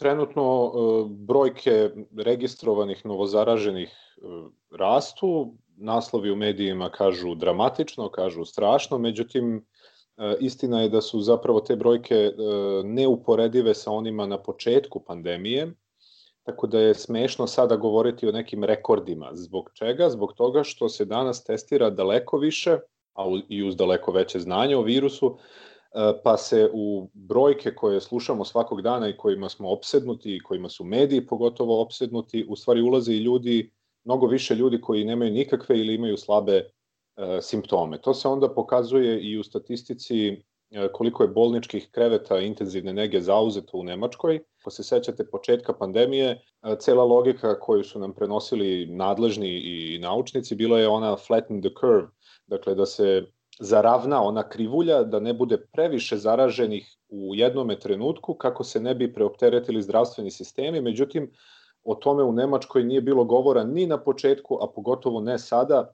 trenutno brojke registrovanih novozaraženih rastu, naslovi u medijima kažu dramatično, kažu strašno, međutim istina je da su zapravo te brojke neuporedive sa onima na početku pandemije, tako da je smešno sada govoriti o nekim rekordima. Zbog čega? Zbog toga što se danas testira daleko više, a i uz daleko veće znanje o virusu, pa se u brojke koje slušamo svakog dana i kojima smo opsednuti i kojima su mediji pogotovo opsednuti, u stvari ulaze i ljudi, mnogo više ljudi koji nemaju nikakve ili imaju slabe e, simptome. To se onda pokazuje i u statistici E, koliko je bolničkih kreveta intenzivne nege zauzeto u Nemačkoj. Ako se sećate početka pandemije, e, cela logika koju su nam prenosili nadležni i naučnici bila je ona flatten the curve, dakle da se zaravna ona krivulja, da ne bude previše zaraženih u jednome trenutku kako se ne bi preopteretili zdravstveni sistemi. Međutim, o tome u Nemačkoj nije bilo govora ni na početku, a pogotovo ne sada,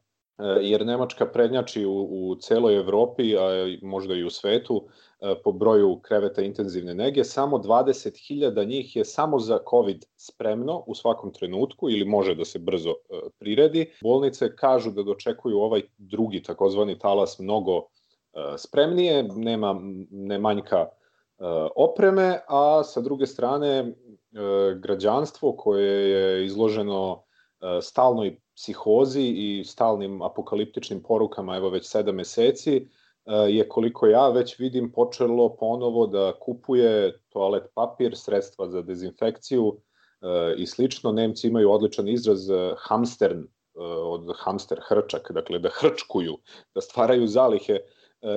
jer Nemačka prednjači u, u celoj Evropi, a možda i u svetu, e, po broju kreveta intenzivne nege, samo 20.000 njih je samo za COVID spremno u svakom trenutku ili može da se brzo e, priredi. Bolnice kažu da dočekuju ovaj drugi takozvani talas mnogo spremnije, nema ne manjka opreme, a sa druge strane građanstvo koje je izloženo stalnoj psihozi i stalnim apokaliptičnim porukama, evo već sedam meseci, e, je koliko ja već vidim počelo ponovo da kupuje toalet papir, sredstva za dezinfekciju e, i slično. Nemci imaju odličan izraz e, hamstern, od hamster hrčak, dakle da hrčkuju, da stvaraju zalihe,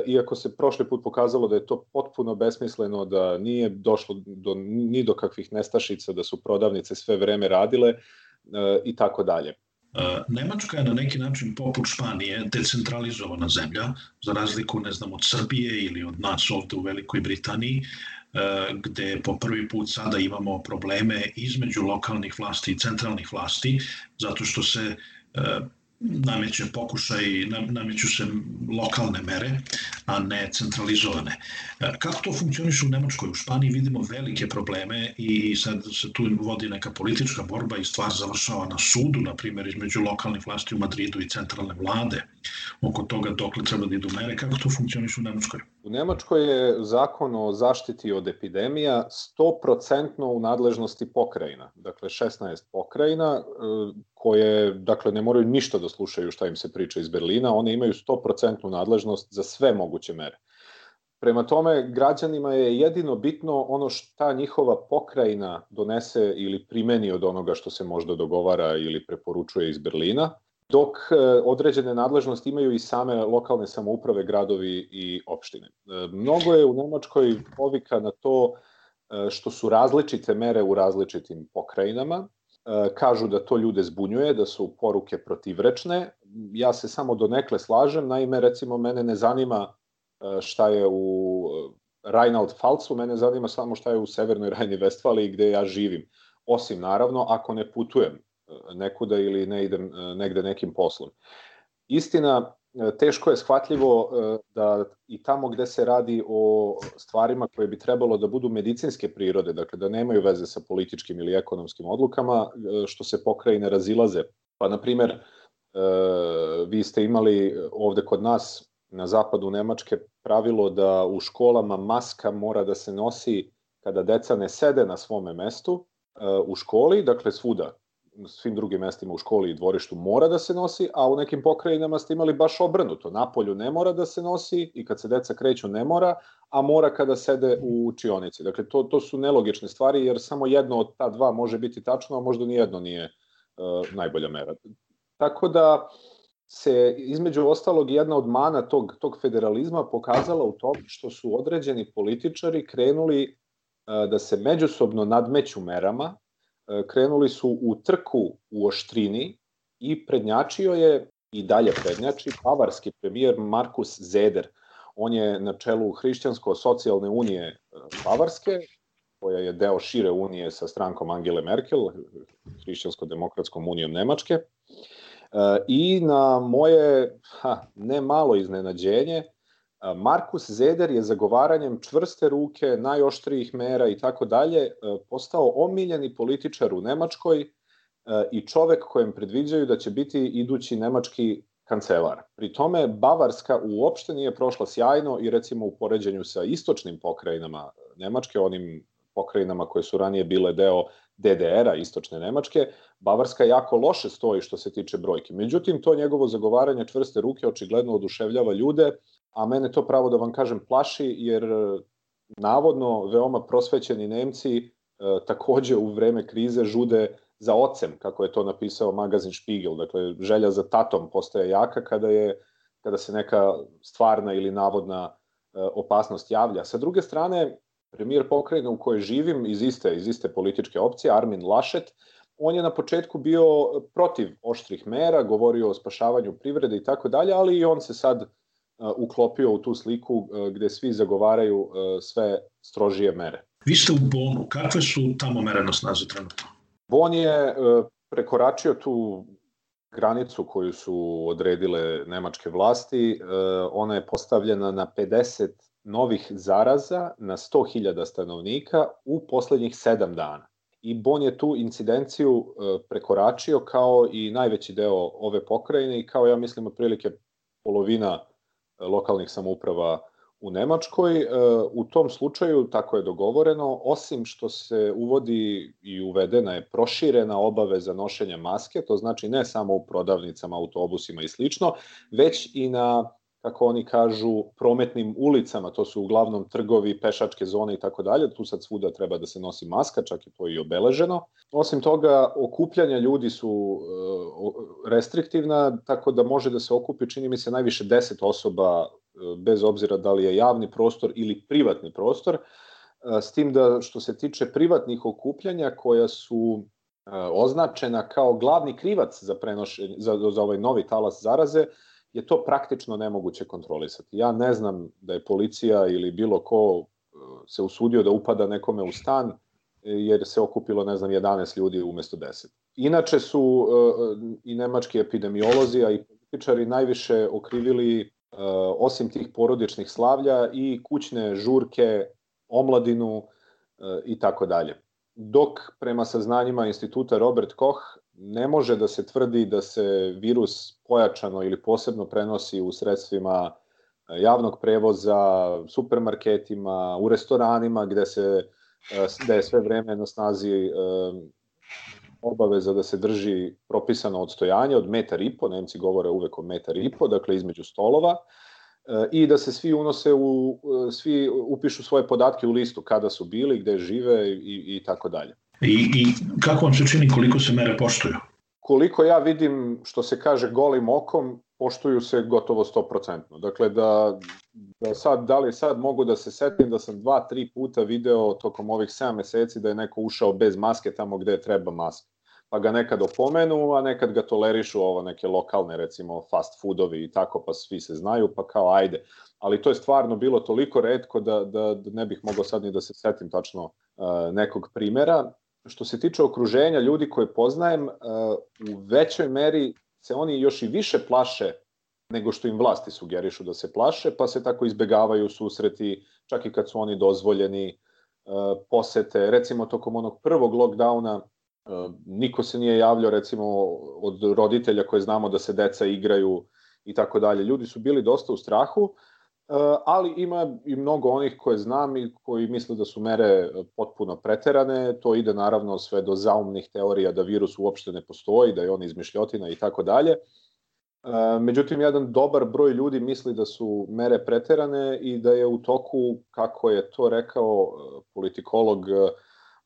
iako se prošli put pokazalo da je to potpuno besmisleno, da nije došlo do, ni do kakvih nestašica, da su prodavnice sve vreme radile i tako dalje. E, Nemačka je na neki način poput Španije decentralizovana zemlja, za razliku ne znam od Srbije ili od nas ovde u Velikoj Britaniji, e, gde po prvi put sada imamo probleme između lokalnih vlasti i centralnih vlasti, zato što se e, nameće pokušaj, nameću se lokalne mere, a ne centralizovane. E, kako to funkcioniše u Nemačkoj? U Španiji vidimo velike probleme i sad se tu vodi neka politička borba i stvar završava na sudu, na primjer, između lokalnih vlasti u Madridu i centralne vlade oko toga dokle treba da idu mere. Kako to funkcioniše u Nemačkoj? U Nemačkoj je zakon o zaštiti od epidemija 100% u nadležnosti pokrajina. Dakle, 16 pokrajina e, koje, dakle, ne moraju ništa da slušaju šta im se priča iz Berlina, one imaju 100% nadležnost za sve moguće mere. Prema tome, građanima je jedino bitno ono šta njihova pokrajina donese ili primeni od onoga što se možda dogovara ili preporučuje iz Berlina, dok e, određene nadležnosti imaju i same lokalne samouprave, gradovi i opštine. E, mnogo je u Nemačkoj povika na to e, što su različite mere u različitim pokrajinama. Kažu da to ljude zbunjuje, da su poruke protivrečne. Ja se samo donekle slažem, naime, recimo, mene ne zanima šta je u Rheinland-Pfalzu, mene zanima samo šta je u Severnoj Rajni-Vestfaliji gde ja živim. Osim, naravno, ako ne putujem nekuda ili ne idem e, negde nekim poslom. Istina, e, teško je shvatljivo e, da i tamo gde se radi o stvarima koje bi trebalo da budu medicinske prirode, dakle da nemaju veze sa političkim ili ekonomskim odlukama, što se pokrajine razilaze. Pa, na primer, vi ste imali ovde kod nas na zapadu Nemačke pravilo da u školama maska mora da se nosi kada deca ne sede na svome mestu u školi, dakle svuda svim drugim mestima u školi i dvorištu mora da se nosi, a u nekim pokrajinama ste imali baš obrnuto. Napolju ne mora da se nosi i kad se deca kreću ne mora, a mora kada sede u učionici. Dakle, to, to su nelogične stvari jer samo jedno od ta dva može biti tačno, a možda ni jedno nije uh, najbolja mera. Tako da se između ostalog jedna od mana tog, tog federalizma pokazala u tom što su određeni političari krenuli uh, da se međusobno nadmeću merama, E, krenuli su u trku u oštrini i prednjačio je i dalje prednjači bavarski premijer Markus Zeder. On je na čelu Hrišćansko-socijalne unije e, Bavarske, koja je deo šire unije sa strankom Angele Merkel, Hrišćansko-demokratskom unijom Nemačke. E, I na moje ha, ne malo iznenađenje, Markus Zeder je zagovaranjem čvrste ruke, najoštrijih mera i tako dalje postao omiljeni političar u Nemačkoj i čovek kojem predviđaju da će biti idući nemački kancelar. Pri tome Bavarska uopšte nije prošla sjajno i recimo u poređenju sa istočnim pokrajinama Nemačke, onim pokrajinama koje su ranije bile deo DDR-a, istočne Nemačke, Bavarska jako loše stoji što se tiče brojke. Međutim, to njegovo zagovaranje čvrste ruke očigledno oduševljava ljude, a mene to pravo da vam kažem plaši, jer navodno veoma prosvećeni Nemci e, takođe u vreme krize žude za ocem, kako je to napisao magazin Spiegel. Dakle, želja za tatom postaje jaka kada, je, kada se neka stvarna ili navodna e, opasnost javlja. Sa druge strane, premijer pokrajine u kojoj živim iz iste, iz iste političke opcije, Armin Laschet, on je na početku bio protiv oštrih mera, govorio o spašavanju privrede i tako dalje, ali i on se sad e, uklopio u tu sliku gde svi zagovaraju sve strožije mere. Vi ste u Bonu, kakve su tamo mere na snazi trenutno? Bon je prekoračio tu granicu koju su odredile nemačke vlasti. Ona je postavljena na 50 novih zaraza na 100.000 stanovnika u poslednjih 7 dana. I Bon je tu incidenciju prekoračio kao i najveći deo ove pokrajine i kao ja mislim otprilike polovina lokalnih samouprava u Nemačkoj. E, u tom slučaju, tako je dogovoreno, osim što se uvodi i uvedena je proširena obaveza nošenja maske, to znači ne samo u prodavnicama, autobusima i slično, već i na kako oni kažu, prometnim ulicama, to su uglavnom trgovi, pešačke zone i tako dalje, tu sad svuda treba da se nosi maska, čak je to i obeleženo. Osim toga, okupljanja ljudi su e, restriktivna, tako da može da se okupi, čini mi se, najviše 10 osoba bez obzira da li je javni prostor ili privatni prostor, e, s tim da što se tiče privatnih okupljanja koja su e, označena kao glavni krivac za, prenošenje, za, za ovaj novi talas zaraze, je to praktično nemoguće kontrolisati. Ja ne znam da je policija ili bilo ko e, se usudio da upada nekome u stan jer se okupilo, ne znam, 11 ljudi umesto 10. Inače su i nemački epidemiolozi, a i političari najviše okrivili osim tih porodičnih slavlja i kućne žurke, omladinu i tako dalje. Dok prema saznanjima instituta Robert Koch ne može da se tvrdi da se virus pojačano ili posebno prenosi u sredstvima e, javnog prevoza, supermarketima, u restoranima gde se da je sve vreme na snazi obaveza da se drži propisano odstojanje od metar i po, Nemci govore uvek o metar i po, dakle između stolova, e, i da se svi unose u, e, svi upišu svoje podatke u listu kada su bili, gde žive i, i tako dalje. I, I kako vam se čini koliko se mere poštuju? Koliko ja vidim, što se kaže golim okom, poštuju se gotovo 100%. Dakle, da, da sad, da li sad mogu da se setim da sam dva, tri puta video tokom ovih 7 meseci da je neko ušao bez maske tamo gde treba maske. Pa ga nekad opomenu, a nekad ga tolerišu ovo neke lokalne, recimo fast foodovi i tako, pa svi se znaju, pa kao ajde. Ali to je stvarno bilo toliko redko da, da, da ne bih mogao sad ni da se setim tačno uh, nekog primera. Što se tiče okruženja, ljudi koje poznajem, uh, u većoj meri se oni još i više plaše nego što im vlasti sugerišu da se plaše, pa se tako izbegavaju susreti, čak i kad su oni dozvoljeni, e, posete. Recimo, tokom onog prvog lockdowna e, niko se nije javljao, recimo, od roditelja koje znamo da se deca igraju i tako dalje. Ljudi su bili dosta u strahu, e, ali ima i mnogo onih koje znam i koji misle da su mere potpuno preterane. To ide naravno sve do zaumnih teorija da virus uopšte ne postoji, da je on izmišljotina i tako dalje. E, međutim, jedan dobar broj ljudi misli da su mere preterane i da je u toku, kako je to rekao e, politikolog e,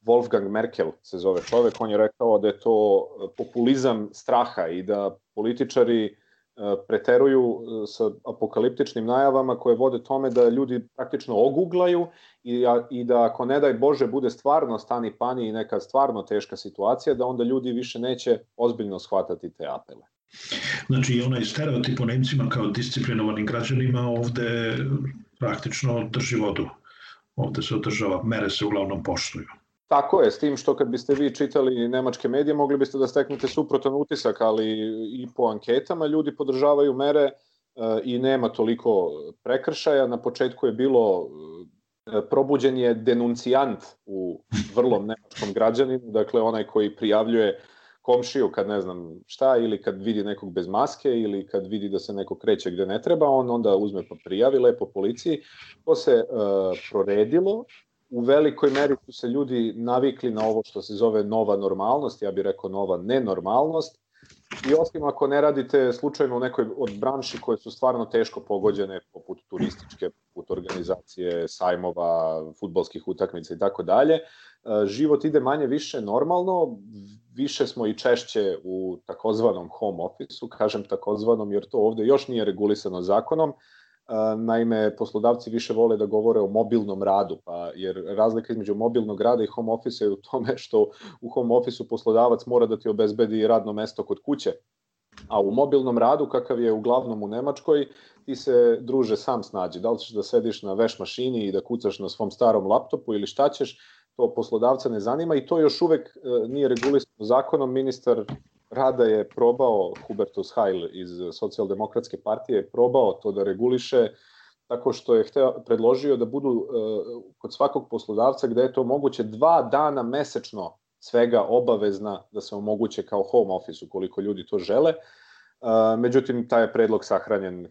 Wolfgang Merkel, se zove čovek, on je rekao da je to populizam straha i da političari preteruju sa apokaliptičnim najavama koje vode tome da ljudi praktično oguglaju i, i da ako ne daj Bože bude stvarno stani pani i neka stvarno teška situacija, da onda ljudi više neće ozbiljno shvatati te apele. Znači, onaj stereotip o Nemcima kao disciplinovanim građanima ovde praktično drži vodu. Ovde se održava, mere se uglavnom poštuju. Tako je, s tim što kad biste vi čitali nemačke medije, mogli biste da steknete suprotan utisak, ali i po anketama ljudi podržavaju mere i nema toliko prekršaja. Na početku je bilo probuđen je denuncijant u vrlom nemačkom građaninu, dakle onaj koji prijavljuje komšiju kad ne znam šta ili kad vidi nekog bez maske ili kad vidi da se neko kreće gde ne treba, on onda uzme pa prijavi lepo policiji. To se uh, proredilo, u velikoj meri su se ljudi navikli na ovo što se zove nova normalnost, ja bih rekao nova nenormalnost, I osim ako ne radite slučajno u nekoj od branši koje su stvarno teško pogođene, poput turističke, poput organizacije sajmova, futbolskih utakmica i tako dalje, život ide manje više normalno, više smo i češće u takozvanom home office-u, kažem takozvanom jer to ovde još nije regulisano zakonom, Naime, poslodavci više vole da govore o mobilnom radu, pa jer razlika između mobilnog rada i home office je u tome što u home office-u poslodavac mora da ti obezbedi radno mesto kod kuće, a u mobilnom radu, kakav je uglavnom u Nemačkoj, ti se druže sam snađi. Da li ćeš da sediš na veš mašini i da kucaš na svom starom laptopu ili šta ćeš, to poslodavca ne zanima i to još uvek e, nije regulisano zakonom. Ministar rada je probao, Hubertus Heil iz socijaldemokratske partije je probao to da reguliše tako što je hteo, predložio da budu uh, kod svakog poslodavca gde je to moguće dva dana mesečno svega obavezna da se omoguće kao home office ukoliko ljudi to žele. Međutim, taj je predlog sahranjen,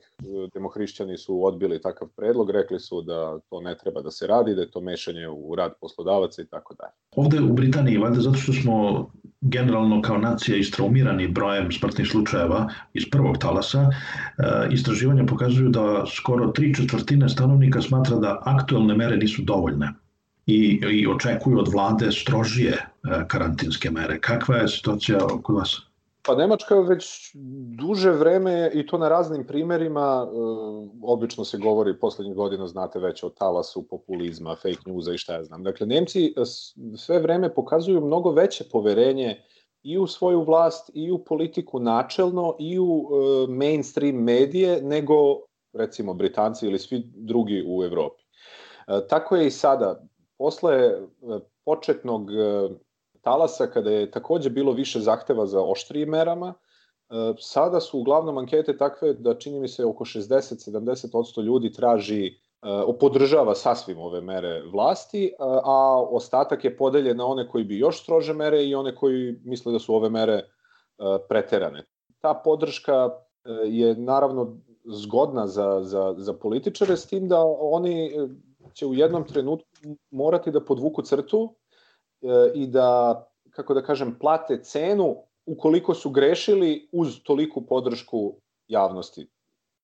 demohrišćani su odbili takav predlog, rekli su da to ne treba da se radi, da je to mešanje u rad poslodavaca i tako dalje. Ovde u Britaniji, valjda zato što smo generalno kao nacija istraumirani brojem smrtnih slučajeva iz prvog talasa, e, istraživanja pokazuju da skoro tri četvrtine stanovnika smatra da aktuelne mere nisu dovoljne i, i očekuju od vlade strožije e, karantinske mere. Kakva je situacija kod vas? Pa Nemačka već duže vreme i to na raznim primerima, e, obično se govori poslednjih godina, znate već o talasu populizma, fake newsa i šta ja znam. Dakle, Nemci e, sve vreme pokazuju mnogo veće poverenje i u svoju vlast, i u politiku načelno, i u e, mainstream medije, nego recimo Britanci ili svi drugi u Evropi. Tako je i sada. Posle početnog talasa, kada je takođe bilo više zahteva za oštrijim merama, e, sada su uglavnom ankete takve da čini mi se oko 60-70% ljudi traži e, podržava sasvim ove mere vlasti, e, a ostatak je podeljen na one koji bi još strože mere i one koji misle da su ove mere preterane. Ta podrška je naravno zgodna za, za, za političare s tim da oni će u jednom trenutku morati da podvuku crtu i da, kako da kažem, plate cenu ukoliko su grešili uz toliku podršku javnosti.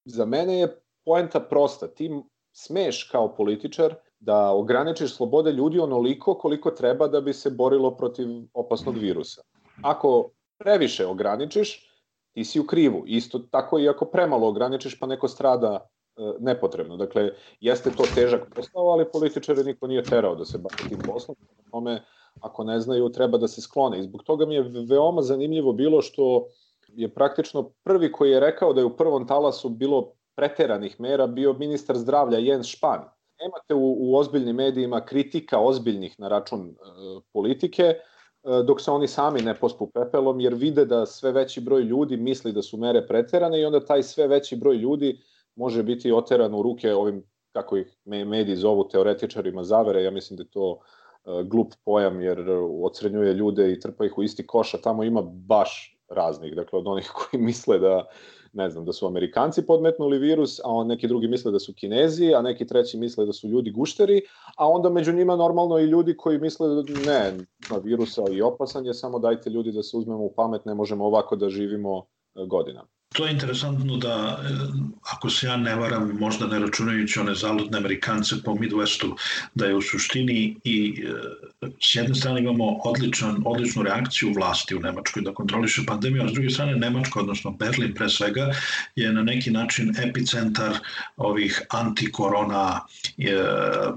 Za mene je poenta prosta. Ti smeš kao političar da ograničiš slobode ljudi onoliko koliko treba da bi se borilo protiv opasnog virusa. Ako previše ograničiš, ti si u krivu. Isto tako i ako premalo ograničiš pa neko strada e, nepotrebno. Dakle, jeste to težak posao, ali političare niko nije terao da se bavi tim poslom. Tome, ako ne znaju, treba da se sklone. I zbog toga mi je veoma zanimljivo bilo što je praktično prvi koji je rekao da je u prvom talasu bilo preteranih mera bio ministar zdravlja Jens Špan. Nemate u, u ozbiljnim medijima kritika ozbiljnih na račun e, politike, e, dok se oni sami ne pospu pepelom, jer vide da sve veći broj ljudi misli da su mere preterane i onda taj sve veći broj ljudi može biti oteran u ruke ovim, kako ih mediji zovu, teoretičarima zavere. Ja mislim da to glup pojam jer ocrenjuje ljude i trpa ih u isti koš, a tamo ima baš raznih, dakle od onih koji misle da ne znam, da su Amerikanci podmetnuli virus, a on neki drugi misle da su Kinezi, a neki treći misle da su ljudi gušteri, a onda među njima normalno i ljudi koji misle da ne, na virusa i opasan je, samo dajte ljudi da se uzmemo u pamet, ne možemo ovako da živimo e, godinama. To je interesantno da, e, ako se ja ne varam, možda ne računajući one zaludne Amerikance po Midwestu, da je u suštini i e, s jedne strane imamo odličan, odličnu reakciju vlasti u Nemačkoj da kontroliše pandemiju, a s druge strane Nemačka, odnosno Berlin pre svega, je na neki način epicentar ovih antikorona e,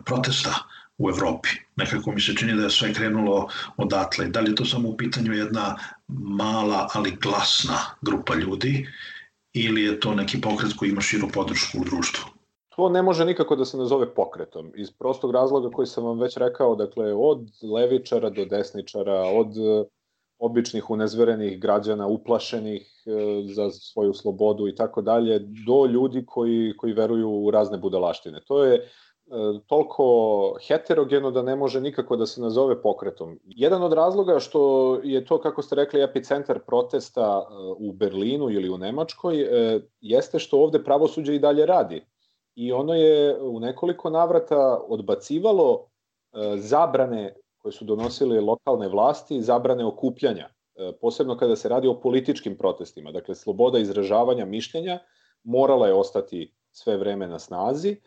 protesta u Evropi. Nekako mi se čini da je sve krenulo odatle. Da li je to samo u pitanju jedna mala, ali glasna grupa ljudi ili je to neki pokret koji ima širu podršku u društvu? To ne može nikako da se nazove pokretom, iz prostog razloga koji sam vam već rekao, dakle, od levičara do desničara, od običnih unezverenih građana, uplašenih e, za svoju slobodu i tako dalje, do ljudi koji, koji veruju u razne budalaštine. To je E, toliko heterogeno da ne može nikako da se nazove pokretom. Jedan od razloga što je to, kako ste rekli, epicentar protesta e, u Berlinu ili u Nemačkoj, e, jeste što ovde pravosuđe i dalje radi. I ono je u nekoliko navrata odbacivalo zabrane koje su donosile lokalne vlasti, zabrane okupljanja, posebno kada se radi o političkim protestima. Dakle, sloboda izražavanja mišljenja morala je ostati sve vreme na snazi,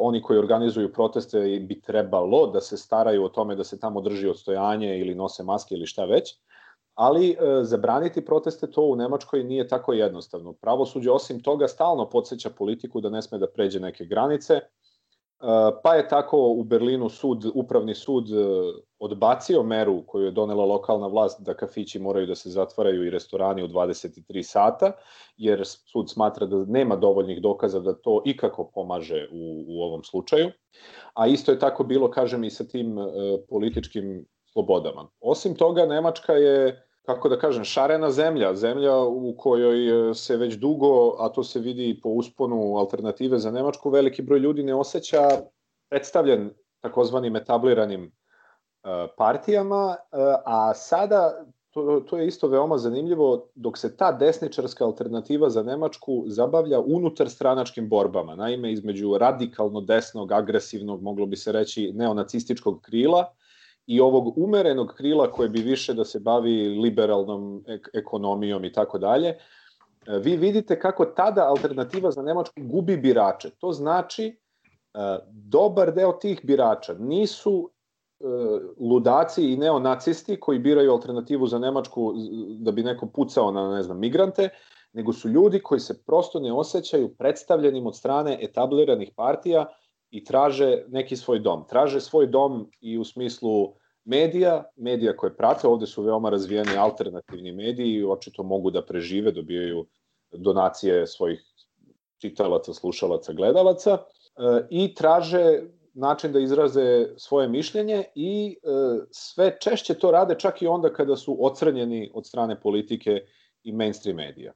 oni koji organizuju proteste bi trebalo da se staraju o tome da se tamo drži odstojanje ili nose maske ili šta već, ali uh, zabraniti proteste to u Nemačkoj nije tako jednostavno. Pravosuđe osim toga stalno podsjeća politiku da ne sme da pređe neke granice, Pa je tako u Berlinu sud, upravni sud e, odbacio meru koju je donela lokalna vlast da kafići moraju da se zatvaraju i restorani u 23 sata, jer sud smatra da nema dovoljnih dokaza da to ikako pomaže u, u ovom slučaju. A isto je tako bilo, kažem, i sa tim e, političkim slobodama. Osim toga, Nemačka je kako da kažem, šarena zemlja, zemlja u kojoj e, se već dugo, a to se vidi po usponu alternative za Nemačku, veliki broj ljudi ne osjeća predstavljen takozvanim etabliranim e, partijama, e, a sada to, to je isto veoma zanimljivo, dok se ta desničarska alternativa za Nemačku zabavlja unutar stranačkim borbama, naime između radikalno desnog, agresivnog, moglo bi se reći, neonacističkog krila i ovog umerenog krila koje bi više da se bavi liberalnom ek ekonomijom i tako dalje, e, vi vidite kako tada alternativa za Nemačku gubi birače. To znači e, dobar deo tih birača nisu e, ludaci i neonacisti koji biraju alternativu za Nemačku da bi neko pucao na, ne znam, migrante, nego su ljudi koji se prosto ne osjećaju predstavljenim od strane etabliranih partija i traže neki svoj dom. Traže svoj dom i u smislu medija, medija koje prate, ovde su veoma razvijeni alternativni mediji i očito mogu da prežive, dobijaju donacije svojih čitalaca, slušalaca, gledalaca e, i traže način da izraze svoje mišljenje i e, sve češće to rade čak i onda kada su ocrnjeni od strane politike i mainstream medija.